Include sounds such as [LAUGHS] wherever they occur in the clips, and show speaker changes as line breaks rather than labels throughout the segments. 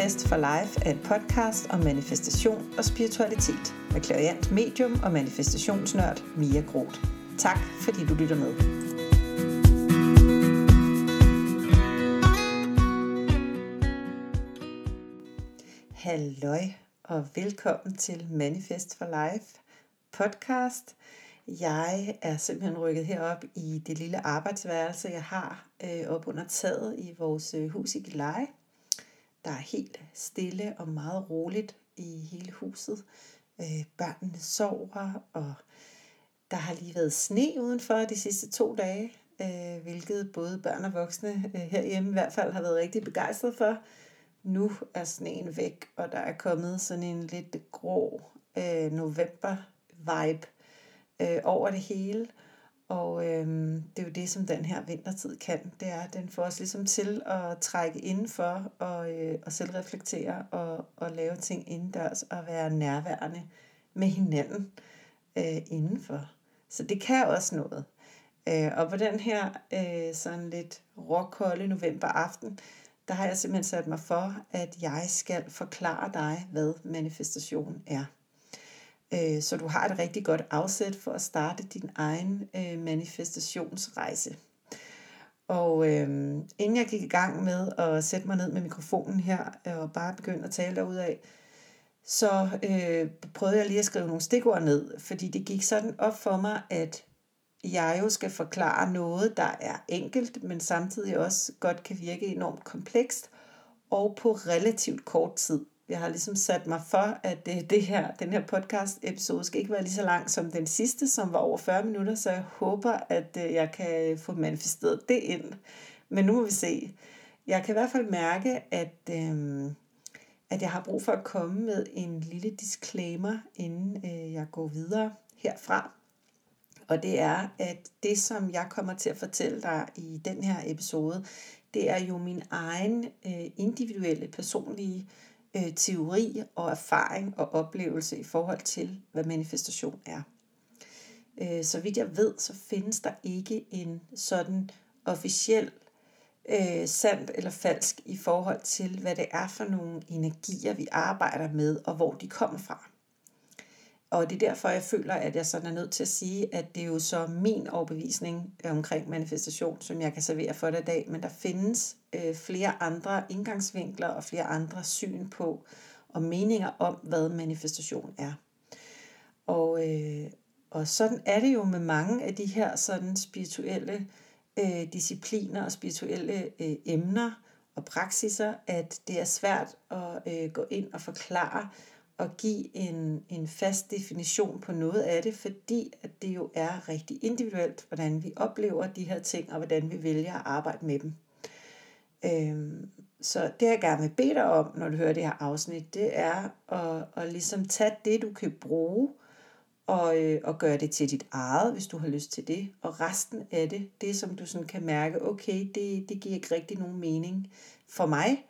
Manifest for Life er et podcast om manifestation og spiritualitet med klariant medium og manifestationsnørd Mia Groth. Tak fordi du lytter med. Halløj og velkommen til Manifest for Life podcast. Jeg er simpelthen rykket herop i det lille arbejdsværelse, jeg har øh, op under taget i vores øh, hus i Gilleleje. Der er helt stille og meget roligt i hele huset. Øh, børnene sover, og der har lige været sne udenfor de sidste to dage, øh, hvilket både børn og voksne øh, herhjemme i hvert fald har været rigtig begejstret for. Nu er sneen væk, og der er kommet sådan en lidt grå øh, november-vibe øh, over det hele. Og øhm, det er jo det, som den her vintertid kan. Det er, at den får os ligesom til at trække indenfor og, øh, og selv reflektere og, og lave ting indendørs og være nærværende med hinanden øh, indenfor. Så det kan også noget. Øh, og på den her øh, sådan lidt råkolde novemberaften, der har jeg simpelthen sat mig for, at jeg skal forklare dig, hvad manifestation er. Øh, så du har et rigtig godt afsæt for at starte din egen øh, manifestationsrejse. Og øh, inden jeg gik i gang med at sætte mig ned med mikrofonen her og bare begynde at tale af, så øh, prøvede jeg lige at skrive nogle stikord ned, fordi det gik sådan op for mig, at jeg jo skal forklare noget, der er enkelt, men samtidig også godt kan virke enormt komplekst, og på relativt kort tid. Jeg har ligesom sat mig for, at det, det her, den her podcast episode skal ikke være lige så lang som den sidste, som var over 40 minutter, så jeg håber, at øh, jeg kan få manifesteret det ind. Men nu må vi se. Jeg kan i hvert fald mærke, at, øhm, at jeg har brug for at komme med en lille disclaimer, inden øh, jeg går videre herfra. Og det er, at det, som jeg kommer til at fortælle dig i den her episode, det er jo min egen øh, individuelle, personlige øh, Øh, teori og erfaring og oplevelse i forhold til, hvad manifestation er. Øh, så vidt jeg ved, så findes der ikke en sådan officiel øh, sandt eller falsk i forhold til, hvad det er for nogle energier, vi arbejder med, og hvor de kommer fra. Og det er derfor, jeg føler, at jeg sådan er nødt til at sige, at det er jo så min overbevisning øh, omkring manifestation, som jeg kan servere for dig i dag, men der findes øh, flere andre indgangsvinkler og flere andre syn på og meninger om, hvad manifestation er. Og, øh, og sådan er det jo med mange af de her sådan spirituelle øh, discipliner og spirituelle øh, emner og praksiser, at det er svært at øh, gå ind og forklare, at give en, en fast definition på noget af det, fordi at det jo er rigtig individuelt, hvordan vi oplever de her ting, og hvordan vi vælger at arbejde med dem. Øhm, så det jeg gerne vil bede dig om, når du hører det her afsnit, det er at, at ligesom tage det, du kan bruge, og, øh, og gøre det til dit eget, hvis du har lyst til det. Og resten af det, det som du sådan kan mærke, okay, det, det giver ikke rigtig nogen mening for mig,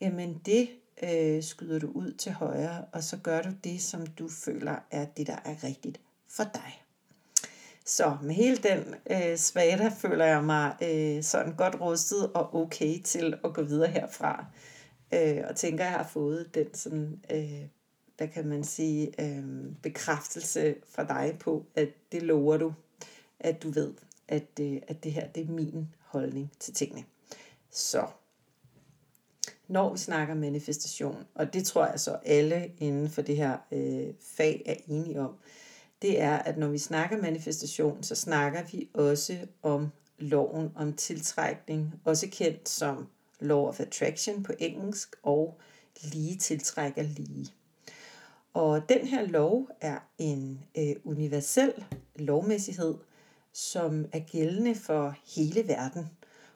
jamen det øh, skyder du ud til højre, og så gør du det, som du føler er det, der er rigtigt for dig. Så med hele den øh, svada føler jeg mig øh, sådan godt rustet og okay til at gå videre herfra. Øh, og tænker, jeg har fået den sådan, øh, hvad kan man sige, øh, bekræftelse fra dig på, at det lover du, at du ved, at, øh, at det her det er min holdning til tingene. Så når vi snakker manifestation, og det tror jeg så alle inden for det her øh, fag er enige om, det er, at når vi snakker manifestation, så snakker vi også om loven om tiltrækning, også kendt som Law of Attraction på engelsk, og lige tiltrækker lige. Og den her lov er en øh, universel lovmæssighed, som er gældende for hele verden.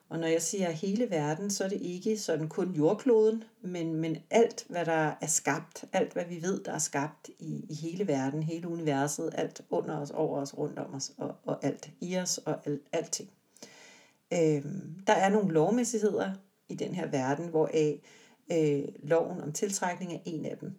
Og når jeg siger hele verden, så er det ikke sådan kun jordkloden, men, men alt, hvad der er skabt, alt, hvad vi ved, der er skabt i, i hele verden, hele universet, alt under os, over os, rundt om os, og, og alt i os, og al, alting. Øhm, der er nogle lovmæssigheder i den her verden, hvor øh, loven om tiltrækning er en af dem.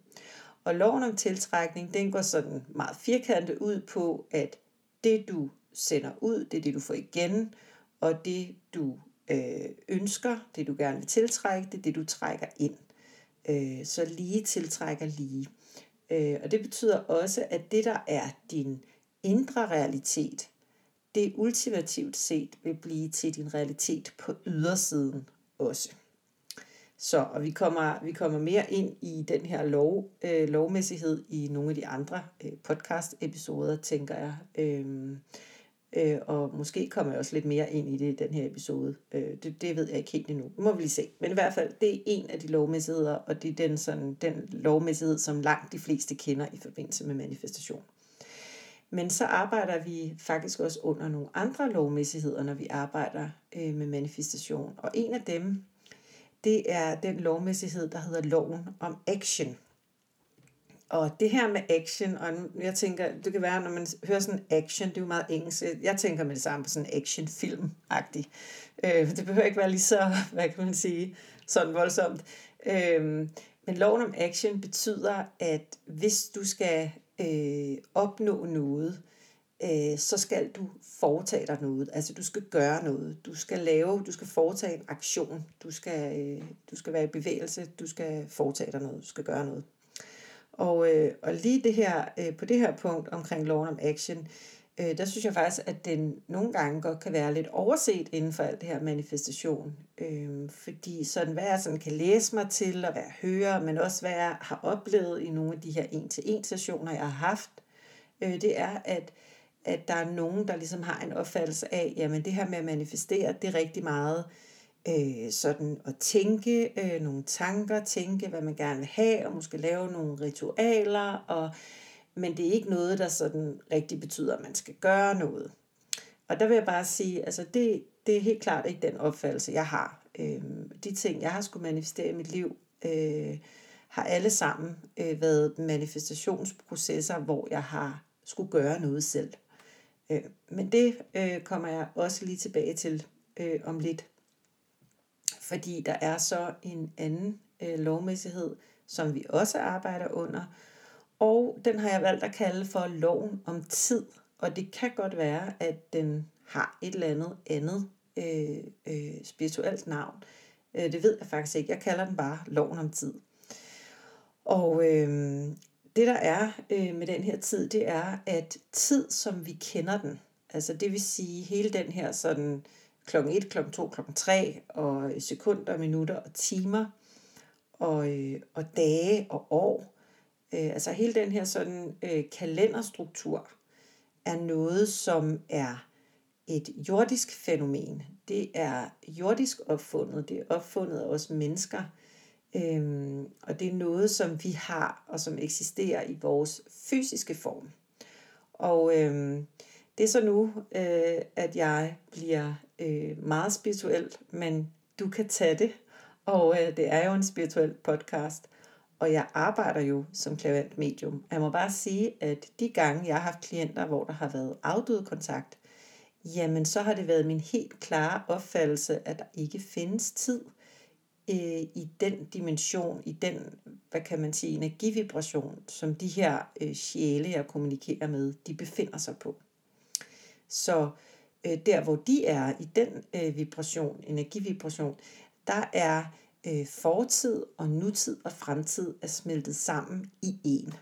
Og loven om tiltrækning, den går sådan meget firkantet ud på, at det du sender ud, det er det du får igen, og det du øh, ønsker, det du gerne vil tiltrække, det er det du trækker ind. Øh, så lige tiltrækker lige. Øh, og det betyder også, at det, der er din indre realitet, det ultimativt set vil blive til din realitet på ydersiden også. Så, og vi kommer, vi kommer mere ind i den her lov, øh, lovmæssighed i nogle af de andre øh, podcast-episoder, tænker jeg. Øh, øh, og måske kommer jeg også lidt mere ind i det i den her episode. Øh, det, det ved jeg ikke helt endnu. Det må vi lige se. Men i hvert fald, det er en af de lovmæssigheder, og det er den, sådan, den lovmæssighed, som langt de fleste kender i forbindelse med manifestation. Men så arbejder vi faktisk også under nogle andre lovmæssigheder, når vi arbejder øh, med manifestation. Og en af dem, det er den lovmæssighed, der hedder loven om action. Og det her med action, og jeg tænker, det kan være, når man hører sådan action, det er jo meget engelsk, øh, jeg tænker med det samme på sådan actionfilm-agtig. Øh, det behøver ikke være lige så, [LAUGHS] hvad kan man sige, sådan voldsomt. Øh, men loven om action betyder, at hvis du skal øh, opnå noget, øh, så skal du foretage dig noget. Altså du skal gøre noget. Du skal lave, du skal foretage en aktion. Du skal, øh, du skal være i bevægelse. Du skal foretage dig noget. Du skal gøre noget. Og, øh, og lige det her, øh, på det her punkt omkring loven om action, øh, der synes jeg faktisk, at den nogle gange godt kan være lidt overset inden for alt det her manifestation. Øh, fordi sådan, hvad jeg sådan kan læse mig til, og hvad jeg hører, men også hvad jeg har oplevet i nogle af de her en-til-en sessioner, jeg har haft, øh, det er, at at der er nogen, der ligesom har en opfattelse af, jamen det her med at manifestere, det er rigtig meget øh, Øh, sådan at tænke øh, nogle tanker, tænke hvad man gerne vil have, og måske lave nogle ritualer, og, men det er ikke noget, der sådan rigtig betyder, at man skal gøre noget. Og der vil jeg bare sige, altså det, det er helt klart ikke den opfattelse, jeg har. Øh, de ting, jeg har skulle manifestere i mit liv, øh, har alle sammen øh, været manifestationsprocesser, hvor jeg har skulle gøre noget selv. Øh, men det øh, kommer jeg også lige tilbage til øh, om lidt. Fordi der er så en anden øh, lovmæssighed, som vi også arbejder under. Og den har jeg valgt at kalde for loven om tid. Og det kan godt være, at den har et eller andet andet øh, øh, spirituelt navn. Øh, det ved jeg faktisk ikke. Jeg kalder den bare loven om tid. Og øh, det der er øh, med den her tid, det er, at tid, som vi kender den, altså det vil sige hele den her sådan klokken 1, klokken 2, klokken 3, og øh, sekunder, minutter og timer, og, øh, og dage og år, øh, altså hele den her sådan øh, kalenderstruktur, er noget, som er et jordisk fænomen. Det er jordisk opfundet, det er opfundet af os mennesker, Øhm, og det er noget, som vi har, og som eksisterer i vores fysiske form. Og øhm, det er så nu, øh, at jeg bliver øh, meget spirituelt, men du kan tage det. Og øh, det er jo en spirituel podcast. Og jeg arbejder jo som klavant medium. Jeg må bare sige, at de gange, jeg har haft klienter, hvor der har været afdød kontakt, jamen så har det været min helt klare opfattelse, at der ikke findes tid – øh, i den dimension, i den, hvad kan man sige, energivibration, som de her øh, sjæle, jeg kommunikerer med, de befinder sig på. Så øh, der, hvor de er i den øh, vibration, energivibration, der er øh, fortid og nutid og fremtid er smeltet sammen i en.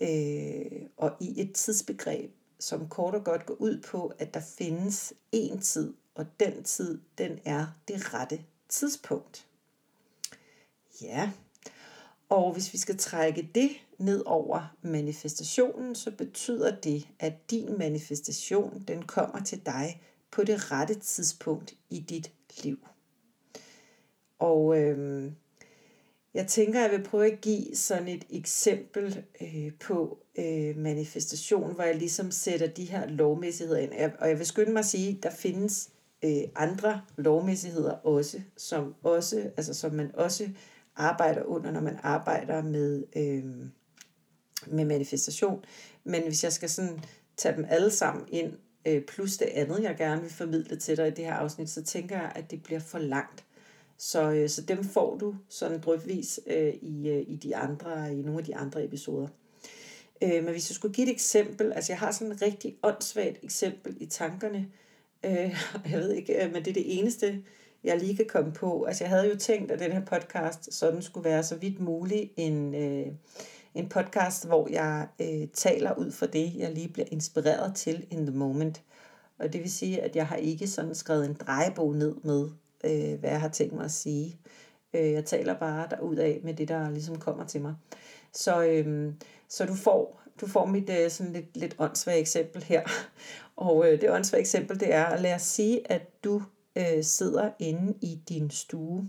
Øh, og i et tidsbegreb, som kort og godt går ud på, at der findes en tid, og den tid, den er det rette tidspunkt. Ja, og hvis vi skal trække det ned over manifestationen, så betyder det, at din manifestation, den kommer til dig på det rette tidspunkt i dit liv. Og øh, jeg tænker, jeg vil prøve at give sådan et eksempel øh, på øh, manifestation, hvor jeg ligesom sætter de her lovmæssigheder ind. Og jeg vil skynde mig at sige, at der findes øh, andre lovmæssigheder også, som også, altså som man også arbejder under, når man arbejder med, øh, med manifestation. Men hvis jeg skal sådan tage dem alle sammen ind, øh, plus det andet, jeg gerne vil formidle til dig i det her afsnit, så tænker jeg, at det bliver for langt. Så, øh, så dem får du sådan drøbvis øh, i, øh, i, de andre, i nogle af de andre episoder. Øh, men hvis jeg skulle give et eksempel, altså jeg har sådan et rigtig åndssvagt eksempel i tankerne, øh, [LAUGHS] jeg ved ikke, øh, men det er det eneste, jeg lige kan komme på. Altså jeg havde jo tænkt, at den her podcast sådan skulle være så vidt muligt en, øh, en podcast, hvor jeg øh, taler ud fra det, jeg lige bliver inspireret til in the moment. Og det vil sige, at jeg har ikke sådan skrevet en drejebog ned med, øh, hvad jeg har tænkt mig at sige. Øh, jeg taler bare af med det, der ligesom kommer til mig. Så, øh, så du får du får mit øh, sådan lidt, lidt åndssvagt eksempel her. [LAUGHS] Og øh, det åndssvagt eksempel, det er, at lad os sige, at du øh, sidder inde i din stue,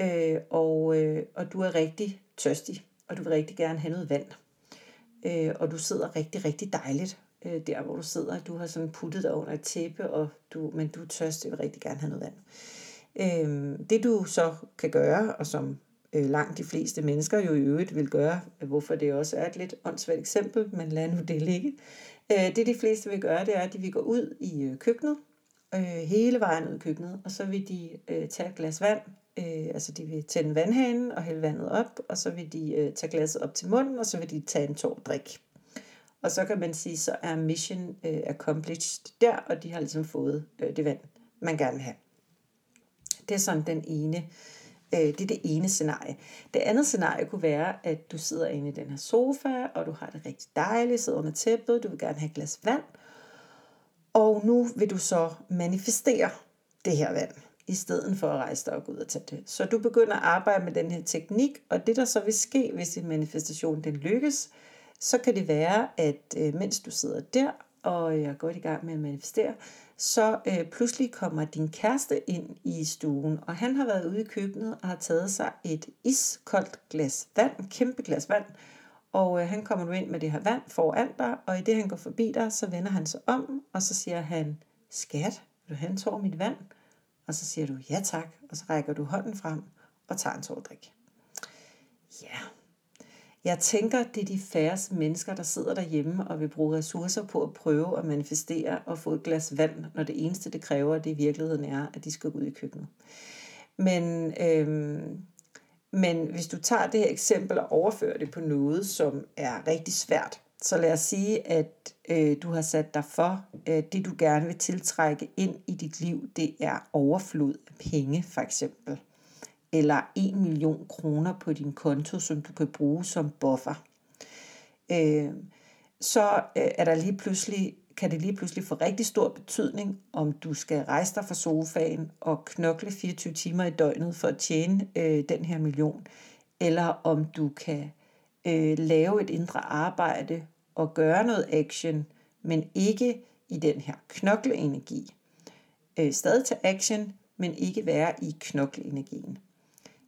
øh, og, øh, og du er rigtig tørstig, og du vil rigtig gerne have noget vand. Øh, og du sidder rigtig, rigtig dejligt øh, der, hvor du sidder. Du har sådan puttet dig under et tæppe, og du, men du er tørst, og vil rigtig gerne have noget vand. Øh, det du så kan gøre, og som øh, langt de fleste mennesker jo i øvrigt vil gøre, hvorfor det også er et lidt åndssvagt eksempel, men lad nu det ligge. Øh, det de fleste vil gøre, det er, at de vil gå ud i øh, køkkenet, øh, hele vejen ud i køkkenet, og så vil de øh, tage et glas vand, øh, altså de vil tænde vandhanen og hælde vandet op, og så vil de øh, tage glasset op til munden, og så vil de tage en tår drik. Og så kan man sige, så er mission øh, accomplished der, og de har ligesom fået øh, det vand, man gerne vil have. Det er sådan den ene Øh, det er det ene scenarie. Det andet scenarie kunne være, at du sidder inde i den her sofa, og du har det rigtig dejligt, sidder under tæppet, du vil gerne have et glas vand, og nu vil du så manifestere det her vand, i stedet for at rejse dig og gå ud og tage det. Så du begynder at arbejde med den her teknik, og det der så vil ske, hvis din manifestation den lykkes, så kan det være, at øh, mens du sidder der, og øh, jeg går i gang med at manifestere, så øh, pludselig kommer din kæreste ind i stuen, og han har været ude i køkkenet og har taget sig et iskoldt glas vand, et kæmpe glas vand, og øh, han kommer nu ind med det her vand foran dig, og i det han går forbi dig, så vender han sig om, og så siger han, skat, vil du have en tår mit vand? Og så siger du, ja tak, og så rækker du hånden frem og tager en tårdrik. Ja, jeg tænker, det er de færreste mennesker, der sidder derhjemme og vil bruge ressourcer på at prøve at manifestere og få et glas vand, når det eneste, det kræver, det i virkeligheden er, at de skal gå ud i køkkenet. Men, øhm, men hvis du tager det her eksempel og overfører det på noget, som er rigtig svært, så lad os sige, at øh, du har sat dig for, øh, det du gerne vil tiltrække ind i dit liv, det er overflod af penge for eksempel. Eller 1 million kroner på din konto, som du kan bruge som buffer, øh, så øh, er der lige pludselig, kan det lige pludselig få rigtig stor betydning, om du skal rejse dig fra sofaen og knokle 24 timer i døgnet for at tjene øh, den her million, eller om du kan øh, lave et indre arbejde og gøre noget action, men ikke i den her knokleenergi. Øh, stadig til action, men ikke være i knokleenergien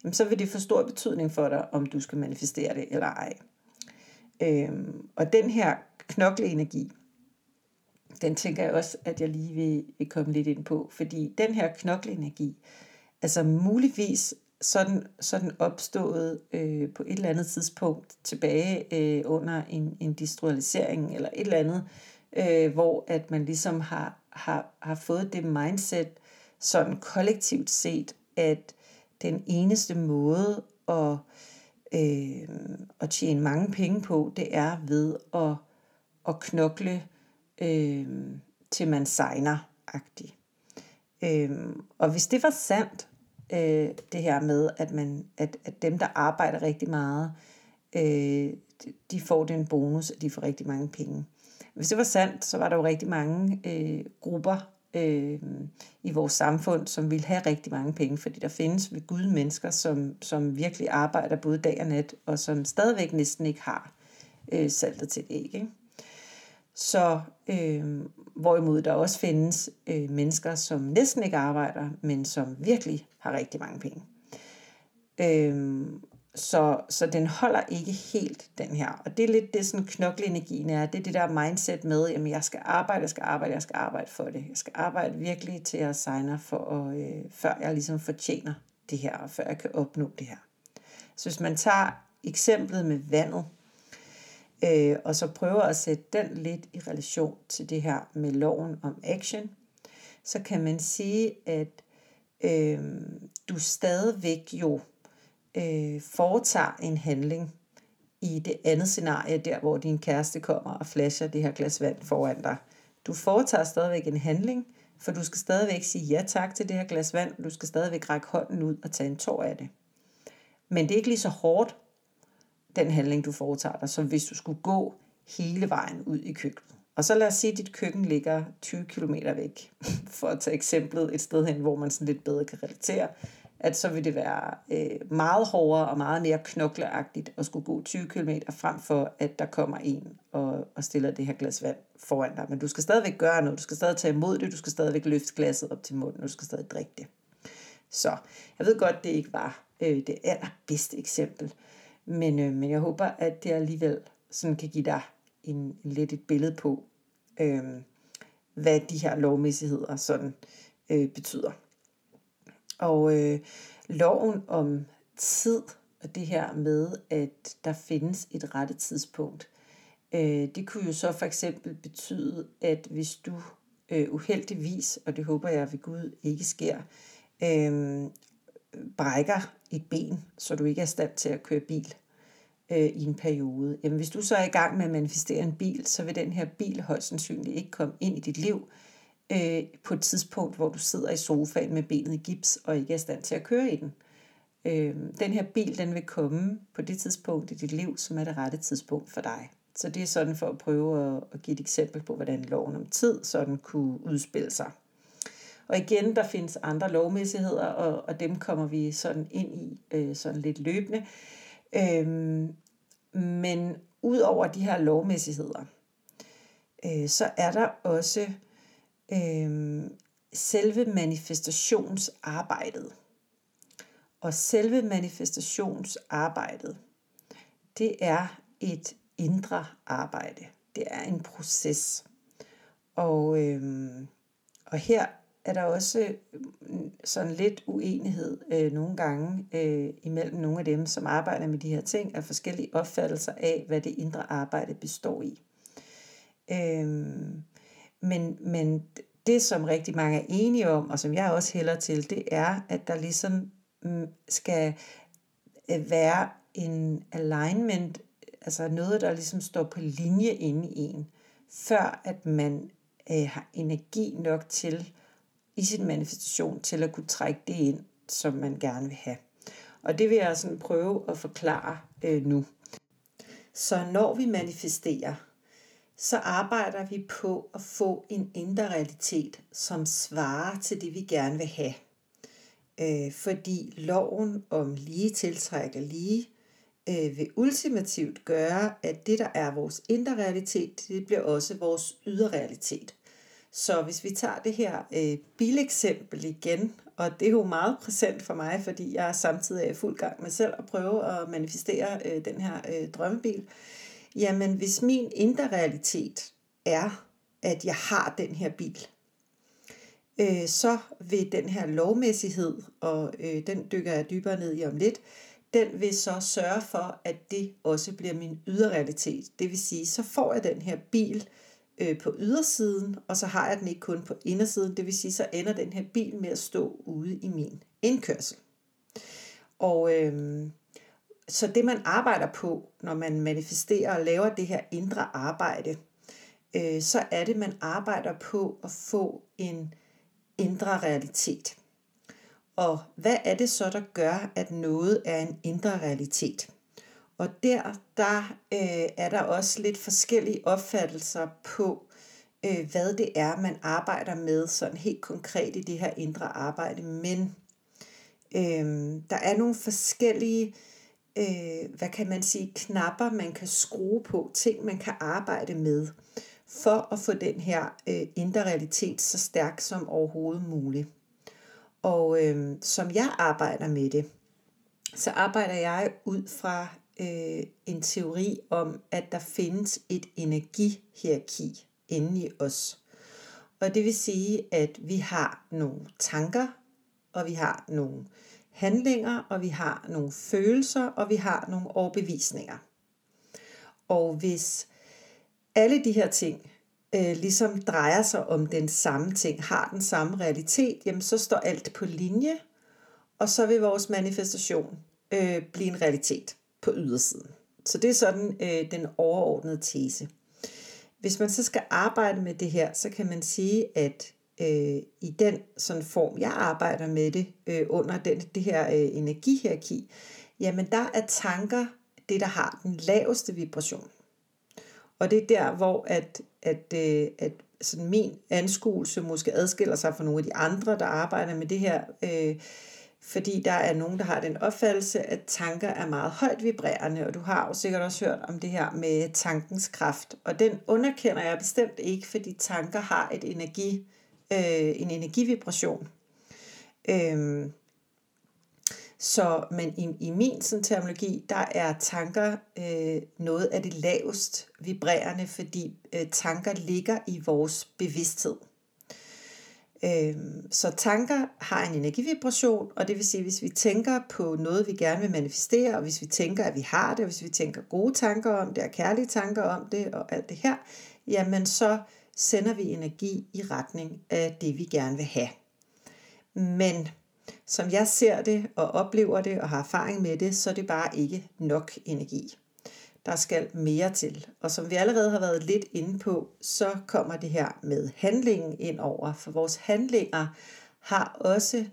jamen, så vil det få stor betydning for dig, om du skal manifestere det eller ej. Øhm, og den her knokleenergi, den tænker jeg også, at jeg lige vil, vil komme lidt ind på, fordi den her knokleenergi, altså muligvis sådan, sådan opstået øh, på et eller andet tidspunkt tilbage øh, under en industrialisering eller et eller andet, øh, hvor at man ligesom har, har, har fået det mindset sådan kollektivt set, at den eneste måde at, øh, at tjene mange penge på, det er ved at, at knokle øh, til man signer -agtigt. Øh, og hvis det var sandt, øh, det her med, at, man, at, at dem, der arbejder rigtig meget, øh, de får den bonus, at de får rigtig mange penge. Hvis det var sandt, så var der jo rigtig mange øh, grupper øh, i vores samfund, som vil have rigtig mange penge, fordi der findes ved Gud mennesker, som, som virkelig arbejder både dag og nat, og som stadigvæk næsten ikke har øh, saltet til æg. Ikke? Så øh, hvorimod der også findes øh, mennesker, som næsten ikke arbejder, men som virkelig har rigtig mange penge. Øh, så, så den holder ikke helt, den her. Og det er lidt det, sådan knokleenergien er. Det er det der mindset med, at jeg skal arbejde, jeg skal arbejde, jeg skal arbejde for det. Jeg skal arbejde virkelig til at signe for, at, øh, før jeg ligesom fortjener det her, og før jeg kan opnå det her. Så hvis man tager eksemplet med vandet, øh, og så prøver at sætte den lidt i relation til det her med loven om action, så kan man sige, at øh, du stadigvæk jo øh, foretager en handling i det andet scenarie, der hvor din kæreste kommer og flasher det her glas vand foran dig. Du foretager stadigvæk en handling, For du skal stadigvæk sige ja tak til det her glas vand, du skal stadigvæk række hånden ud og tage en tår af det. Men det er ikke lige så hårdt, den handling du foretager dig, som hvis du skulle gå hele vejen ud i køkkenet. Og så lad os sige, at dit køkken ligger 20 km væk, [LAUGHS] for at tage eksemplet et sted hen, hvor man sådan lidt bedre kan relatere, at så vil det være øh, meget hårdere og meget mere knokleagtigt at skulle gå 20 km frem for, at der kommer en og, og stiller det her glas vand foran dig. Men du skal stadigvæk gøre noget, du skal stadig tage imod det, du skal stadigvæk løfte glasset op til munden, du skal stadig drikke det. Så jeg ved godt, det ikke var øh, det allerbedste eksempel, men, øh, men jeg håber, at det alligevel sådan kan give dig en, lidt et billede på, øh, hvad de her lovmæssigheder sådan øh, betyder. Og øh, loven om tid, og det her med, at der findes et rette tidspunkt, øh, det kunne jo så for eksempel betyde, at hvis du øh, uheldigvis, og det håber jeg ved Gud ikke sker, øh, brækker et ben, så du ikke er i stand til at køre bil øh, i en periode. Jamen hvis du så er i gang med at manifestere en bil, så vil den her bil højst sandsynligt ikke komme ind i dit liv øh, på et tidspunkt, hvor du sidder i sofaen med benet i gips og ikke er i stand til at køre i den. Øh, den her bil, den vil komme på det tidspunkt i dit liv, som er det rette tidspunkt for dig. Så det er sådan for at prøve at, at give et eksempel på, hvordan loven om tid sådan kunne udspille sig. Og igen, der findes andre lovmæssigheder, og, og dem kommer vi sådan ind i øh, sådan lidt løbende. Øhm, men ud over de her lovmæssigheder, øh, så er der også øh, selve manifestationsarbejdet. Og selve manifestationsarbejdet, det er et indre arbejde. Det er en proces. Og, øh, og her er der også mm, sådan lidt uenighed øh, nogle gange øh, imellem nogle af dem, som arbejder med de her ting, af forskellige opfattelser af, hvad det indre arbejde består i. Øh, men, men det, som rigtig mange er enige om, og som jeg også hælder til, det er, at der ligesom mm, skal øh, være en alignment, altså noget, der ligesom står på linje inde i en, før at man øh, har energi nok til i sin manifestation til at kunne trække det ind, som man gerne vil have. Og det vil jeg sådan prøve at forklare øh, nu. Så når vi manifesterer, så arbejder vi på at få en indre realitet, som svarer til det, vi gerne vil have. Øh, fordi loven om lige tiltrækker lige øh, vil ultimativt gøre, at det, der er vores indre realitet, det bliver også vores ydre realitet. Så hvis vi tager det her øh, bileksempel igen, og det er jo meget præsent for mig, fordi jeg er samtidig i fuld gang med selv at prøve at manifestere øh, den her øh, drømmebil, jamen hvis min indre realitet er, at jeg har den her bil, øh, så vil den her lovmæssighed, og øh, den dykker jeg dybere ned i om lidt, den vil så sørge for, at det også bliver min ydre realitet. Det vil sige, så får jeg den her bil, øh, Øh, på ydersiden, og så har jeg den ikke kun på indersiden. Det vil sige, så ender den her bil med at stå ude i min indkørsel. Og øh, så det man arbejder på, når man manifesterer og laver det her indre arbejde, øh, så er det, man arbejder på at få en indre realitet. Og hvad er det så, der gør, at noget er en indre realitet? Og der, der øh, er der også lidt forskellige opfattelser på, øh, hvad det er, man arbejder med sådan helt konkret i det her indre arbejde. Men øh, der er nogle forskellige, øh, hvad kan man sige, knapper, man kan skrue på, ting, man kan arbejde med, for at få den her øh, indre realitet så stærk som overhovedet muligt. Og øh, som jeg arbejder med det, så arbejder jeg ud fra øh, en teori om, at der findes et energihierarki inde i os. Og det vil sige, at vi har nogle tanker, og vi har nogle handlinger, og vi har nogle følelser, og vi har nogle overbevisninger. Og hvis alle de her ting øh, ligesom drejer sig om den samme ting, har den samme realitet, jamen så står alt på linje, og så vil vores manifestation øh, blive en realitet på ydersiden. Så det er sådan øh, den overordnede tese. Hvis man så skal arbejde med det her, så kan man sige, at øh, i den sådan form, jeg arbejder med det øh, under den, det her øh, energihierarki, jamen der er tanker det, der har den laveste vibration. Og det er der, hvor at, at, øh, at sådan min anskuelse måske adskiller sig fra nogle af de andre, der arbejder med det her. Øh, fordi der er nogen, der har den opfattelse, at tanker er meget højt vibrerende, og du har jo sikkert også hørt om det her med tankens kraft. Og den underkender jeg bestemt ikke, fordi tanker har et energi, øh, en energivibration. Øh, så, men i, i min sådan, terminologi, der er tanker øh, noget af det lavest vibrerende, fordi øh, tanker ligger i vores bevidsthed. Øhm, så tanker har en energivibration, og det vil sige, hvis vi tænker på noget, vi gerne vil manifestere, og hvis vi tænker, at vi har det, og hvis vi tænker gode tanker om det, og kærlige tanker om det, og alt det her, jamen så sender vi energi i retning af det, vi gerne vil have. Men som jeg ser det og oplever det og har erfaring med det, så er det bare ikke nok energi. Der skal mere til. Og som vi allerede har været lidt inde på, så kommer det her med handlingen ind over. For vores handlinger har også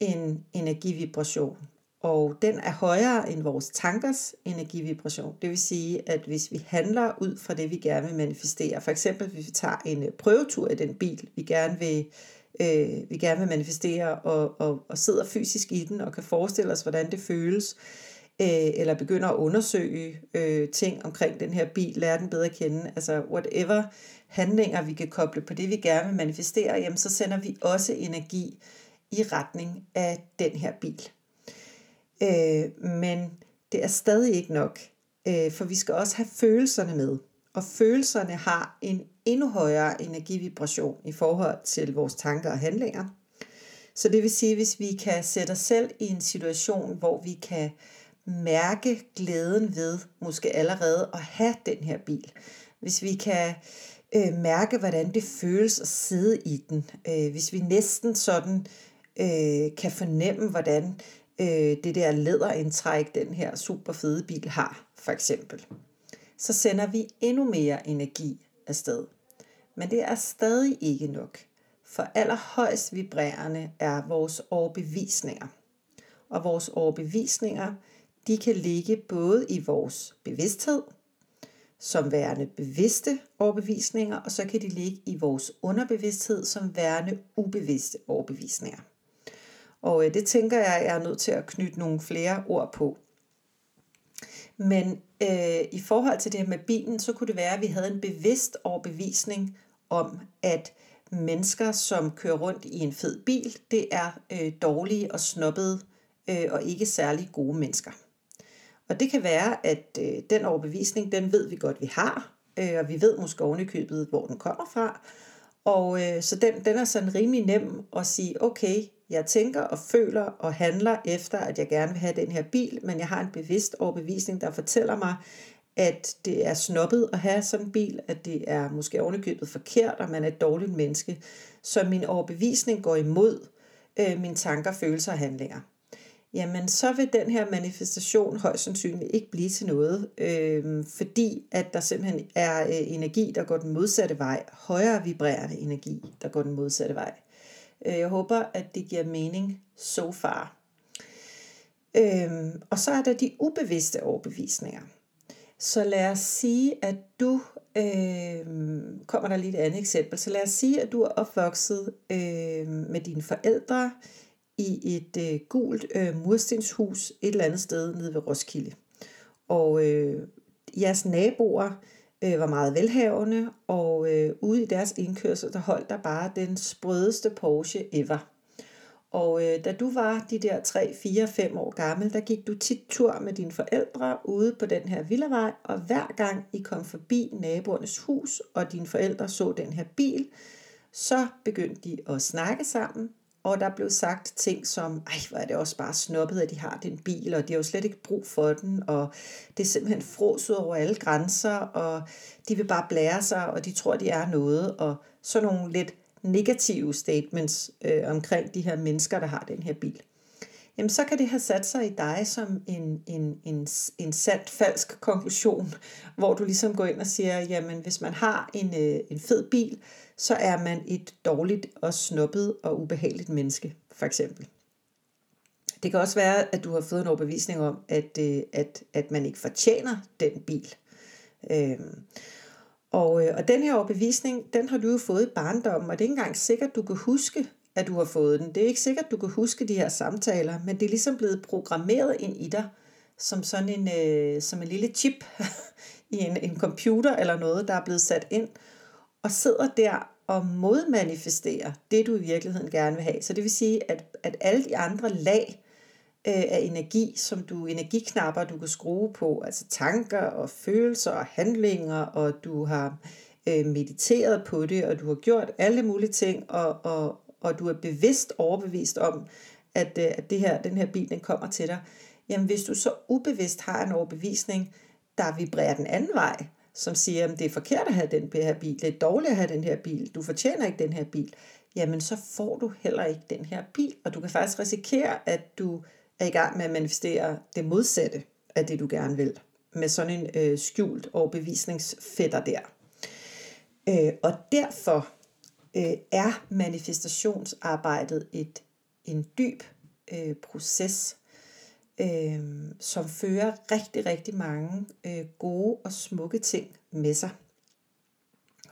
en energivibration. Og den er højere end vores tankers energivibration. Det vil sige, at hvis vi handler ud fra det, vi gerne vil manifestere, for eksempel hvis vi tager en øh, prøvetur i den bil, vi gerne vil øh, vi gerne vil manifestere, og, og, og sidder fysisk i den, og kan forestille os, hvordan det føles, øh, Øh, eller begynder at undersøge øh, ting omkring den her bil, lære den bedre at kende, altså whatever handlinger, vi kan koble på det, vi gerne vil manifestere, jamen så sender vi også energi i retning af den her bil. Øh, men det er stadig ikke nok, øh, for vi skal også have følelserne med. Og følelserne har en endnu højere energivibration i forhold til vores tanker og handlinger. Så det vil sige, hvis vi kan sætte os selv i en situation, hvor vi kan mærke glæden ved måske allerede at have den her bil. Hvis vi kan øh, mærke, hvordan det føles at sidde i den. Øh, hvis vi næsten sådan øh, kan fornemme, hvordan øh, det der læderindtræk, den her super fede bil har, for eksempel så sender vi endnu mere energi afsted. Men det er stadig ikke nok, for allerhøjst vibrerende er vores overbevisninger. Og vores overbevisninger, de kan ligge både i vores bevidsthed, som værende bevidste overbevisninger, og så kan de ligge i vores underbevidsthed som værende ubevidste overbevisninger. Og øh, det tænker jeg, jeg er nødt til at knytte nogle flere ord på. Men øh, i forhold til det her med bilen, så kunne det være, at vi havde en bevidst overbevisning om, at mennesker, som kører rundt i en fed bil, det er øh, dårlige og snobbede øh, og ikke særlig gode mennesker. Og det kan være, at øh, den overbevisning, den ved vi godt, vi har, øh, og vi ved måske ovenikøbet, hvor den kommer fra. Og øh, så den, den er sådan rimelig nem at sige, okay, jeg tænker og føler og handler efter, at jeg gerne vil have den her bil, men jeg har en bevidst overbevisning, der fortæller mig, at det er snobbet at have sådan en bil, at det er måske ovenikøbet forkert, og man er et dårligt menneske. Så min overbevisning går imod øh, mine tanker, følelser og handlinger. Jamen, så vil den her manifestation højst sandsynligt ikke blive til noget, øh, fordi at der simpelthen er øh, energi, der går den modsatte vej, højere vibrerende energi, der går den modsatte vej. Øh, jeg håber, at det giver mening so far. Øh, og så er der de ubevidste overbevisninger. Så lad os sige, at du, øh, kommer der lige et andet eksempel, så lad os sige, at du er opvokset øh, med dine forældre i et øh, gult øh, murstenshus et eller andet sted nede ved Roskilde. Og øh, jeres naboer øh, var meget velhavende, og øh, ude i deres indkørsel, der holdt der bare den sprødeste Porsche ever. Og øh, da du var de der 3, 4, 5 år gammel, der gik du tit tur med dine forældre ude på den her villavej, og hver gang I kom forbi naboernes hus, og dine forældre så den her bil, så begyndte de at snakke sammen, og der blev sagt ting som, ej, hvor er det også bare snobbet, at de har den bil, og de har jo slet ikke brug for den, og det er simpelthen froset over alle grænser, og de vil bare blære sig, og de tror, de er noget, og sådan nogle lidt negative statements øh, omkring de her mennesker, der har den her bil. Jamen, så kan det have sat sig i dig som en, en, en, en sandt falsk konklusion, hvor du ligesom går ind og siger, jamen, hvis man har en, øh, en fed bil, så er man et dårligt og snuppet og ubehageligt menneske, for eksempel. Det kan også være, at du har fået en overbevisning om, at, øh, at, at man ikke fortjener den bil. Øhm, og, øh, og den her overbevisning, den har du jo fået i barndommen, og det er ikke engang sikkert, du kan huske, at du har fået den. Det er ikke sikkert, du kan huske de her samtaler, men det er ligesom blevet programmeret ind i dig, som sådan en, øh, som en lille chip [LAUGHS] i en, en computer eller noget, der er blevet sat ind, og sidder der og modmanifesterer det, du i virkeligheden gerne vil have. Så det vil sige, at, at alle de andre lag øh, af energi, som du energiknapper, du kan skrue på, altså tanker og følelser og handlinger, og du har øh, mediteret på det, og du har gjort alle mulige ting, og, og, og du er bevidst overbevist om, at, øh, at det her, den her bil den kommer til dig, jamen hvis du så ubevidst har en overbevisning, der vibrerer den anden vej, som siger, at det er forkert at have den her bil, det er dårligt at have den her bil, du fortjener ikke den her bil, jamen så får du heller ikke den her bil, og du kan faktisk risikere, at du er i gang med at manifestere det modsatte af det, du gerne vil, med sådan en øh, skjult overbevisningsfætter der. Øh, og derfor øh, er manifestationsarbejdet et en dyb øh, proces, øh, som fører rigtig, rigtig mange øh, gode og smukke ting med sig.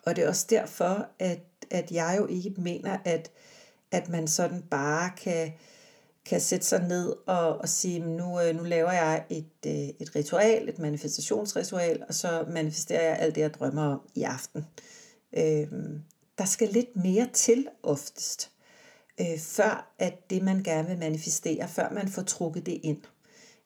Og det er også derfor, at, at jeg jo ikke mener, at, at man sådan bare kan, kan sætte sig ned og, og sige, nu, øh, nu laver jeg et, øh, et ritual, et manifestationsritual, og så manifesterer jeg alt det, jeg drømmer om i aften. Øhm, der skal lidt mere til oftest, øh, før at det, man gerne vil manifestere, før man får trukket det ind.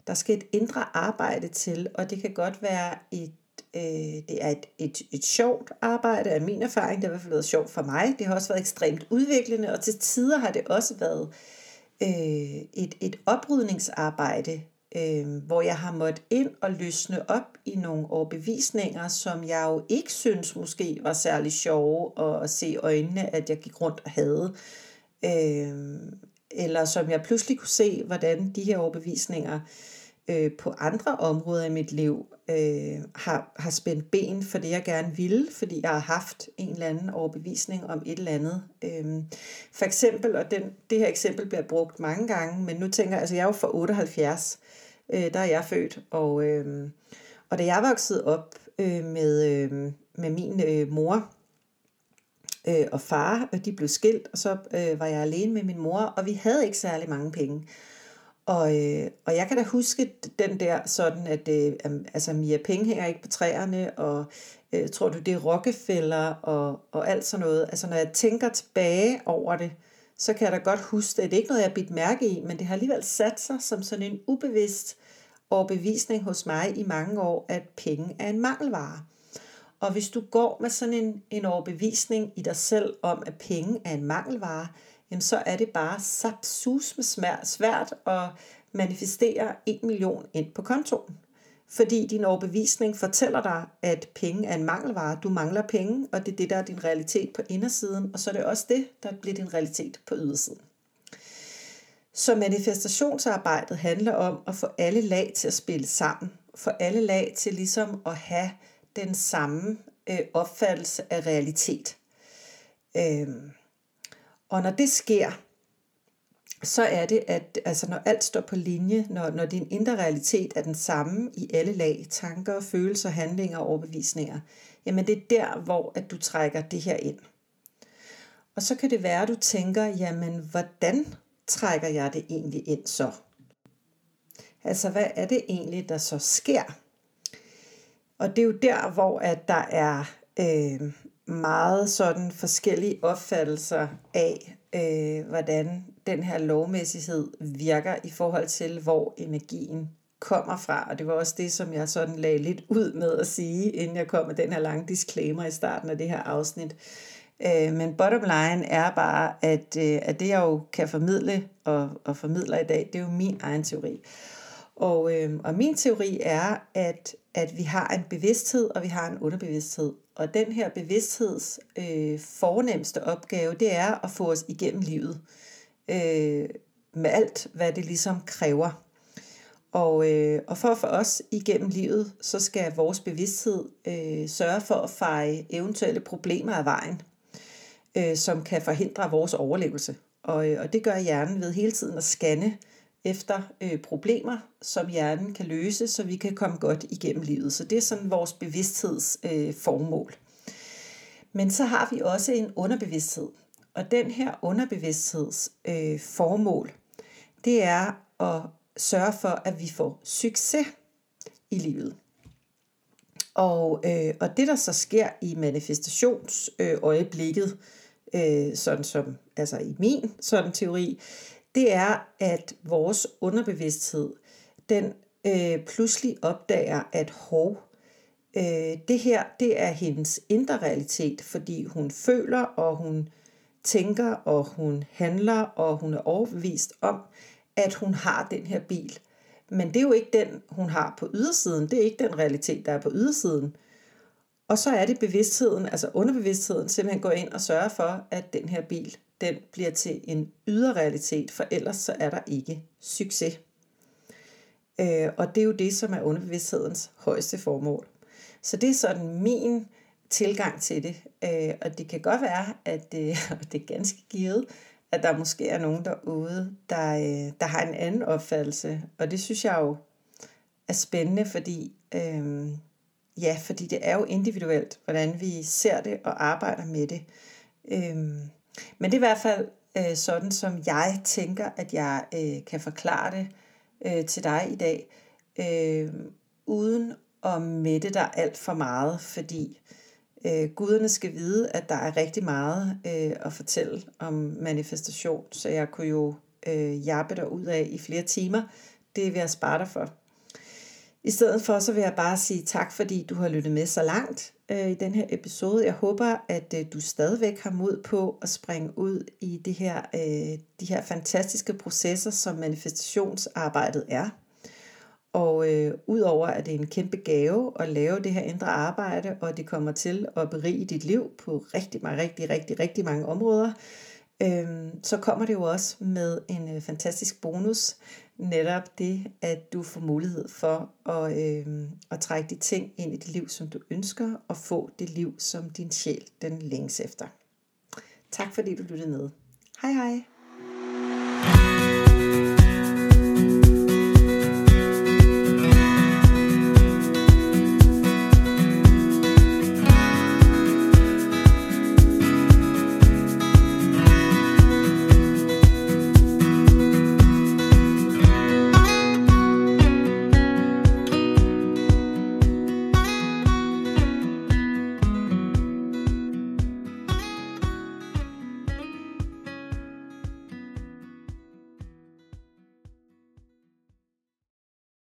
Der skal et indre arbejde til, og det kan godt være et øh, det er et, et, et sjovt arbejde af min erfaring. Det har i hvert fald været sjovt for mig. Det har også været ekstremt udviklende, og til tider har det også været øh, et, et oprydningsarbejde, øh, hvor jeg har måttet ind og løsne op i nogle overbevisninger, som jeg jo ikke synes måske var særlig sjove at se i øjnene, at jeg gik rundt og havde. Øh, eller som jeg pludselig kunne se, hvordan de her overbevisninger øh, øh, på andre områder i mit liv øh, har, har spændt ben for det, jeg gerne ville, fordi jeg har haft en eller anden overbevisning om et eller andet. Øh, for eksempel, og den, det her eksempel bliver brugt mange gange, men nu tænker jeg, altså jeg er jo fra 78, øh, Øh, der er jeg født, og, øh, og da jeg voksede op øh, med, øh, med min øh, mor, øh, og far, og de blev skilt, og så øh, var jeg alene med min mor, og vi havde ikke særlig mange penge. Og, øh, og jeg kan da huske den der sådan, at øh, altså, Mia Penge hænger ikke på træerne, og øh, tror du, det er Rockefeller og, og alt sådan noget. Altså når jeg tænker tilbage over det, så kan jeg da godt huske det. Det er ikke noget, jeg har bidt mærke i, men det har alligevel sat sig som sådan en ubevidst overbevisning hos mig i mange år, at penge er en mangelvare. Og hvis du går med sådan en, en overbevisning i dig selv om, at penge er en mangelvare, jamen så er det bare sapsus med svært at manifestere 1 million ind på kontoen. Fordi din overbevisning fortæller dig, at penge er en mangelvare. Du mangler penge, og det er det, der er din realitet på indersiden, og så er det også det, der bliver din realitet på ydersiden. Så manifestationsarbejdet handler om at få alle lag til at spille sammen. Få alle lag til ligesom at have den samme øh, opfattelse af realitet. Øh, og når det sker, så er det, at altså når alt står på linje, når, når din indre realitet er den samme i alle lag, tanker, følelser, handlinger og overbevisninger, jamen det er der, hvor at du trækker det her ind. Og så kan det være, at du tænker, jamen hvordan trækker jeg det egentlig ind så? Altså hvad er det egentlig, der så sker? Og det er jo der, hvor at der er øh, meget sådan forskellige opfattelser af, øh, hvordan den her lovmæssighed virker i forhold til, hvor energien kommer fra. Og det var også det, som jeg sådan lagde lidt ud med at sige, inden jeg kom med den her lange disclaimer i starten af det her afsnit. Øh, men bottom line er bare, at, øh, at det jeg jo kan formidle og, og formidler i dag, det er jo min egen teori. Og, øh, og min teori er, at, at vi har en bevidsthed, og vi har en underbevidsthed. Og den her bevidstheds øh, fornemmeste opgave, det er at få os igennem livet. Øh, med alt, hvad det ligesom kræver. Og, øh, og for at få os igennem livet, så skal vores bevidsthed øh, sørge for at feje eventuelle problemer af vejen. øh, som kan forhindre vores overlevelse. Og, øh, og det gør hjernen ved hele tiden at scanne efter øh, problemer, som hjernen kan løse, så vi kan komme godt igennem livet. Så det er sådan vores bevidsthedsformål. Øh, formål. Men så har vi også en underbevidsthed. Og den her underbevidstheds øh, formål, det er at sørge for, at vi får succes i livet. Og, øh, og det, der så sker i manifestationsøjeblikket, øh, sådan som altså i min sådan teori, det er, at vores underbevidsthed, den øh, pludselig opdager, at hov, øh, det her, det er hendes indre realitet, fordi hun føler, og hun tænker, og hun handler, og hun er overbevist om, at hun har den her bil. Men det er jo ikke den, hun har på ydersiden. Det er ikke den realitet, der er på ydersiden. Og så er det bevidstheden, altså underbevidstheden, simpelthen går ind og sørger for, at den her bil, den bliver til en ydre realitet, for ellers så er der ikke succes. Øh, og det er jo det, som er underbevidsthedens højeste formål. Så det er sådan min tilgang til det. Øh, og det kan godt være, at det, [LAUGHS] det er ganske givet, at der måske er nogen derude, der, øh, der har en anden opfattelse. Og det synes jeg jo er spændende, fordi, øh, ja, fordi det er jo individuelt, hvordan vi ser det og arbejder med det. Øh, men det er i hvert fald øh, sådan, som jeg tænker, at jeg øh, kan forklare det øh, til dig i dag, øh, uden at mætte dig alt for meget, fordi øh, guderne skal vide, at der er rigtig meget øh, at fortælle om manifestation, så jeg kunne jo øh, jappe dig ud af i flere timer. Det vil jeg spare dig for. I stedet for, så vil jeg bare sige tak, fordi du har lyttet med så langt øh, i den her episode. Jeg håber, at øh, du stadigvæk har mod på at springe ud i det her, øh, de her fantastiske processer, som manifestationsarbejdet er. Og øh, udover at det er en kæmpe gave at lave det her indre arbejde, og det kommer til at berige dit liv på rigtig, rigtig, rigtig, rigtig, mange områder, øh, så kommer det jo også med en øh, fantastisk bonus, netop det, at du får mulighed for at, øh, at trække de ting ind i dit liv, som du ønsker, og få det liv, som din sjæl den længes efter. Tak fordi du lyttede med. Hej hej!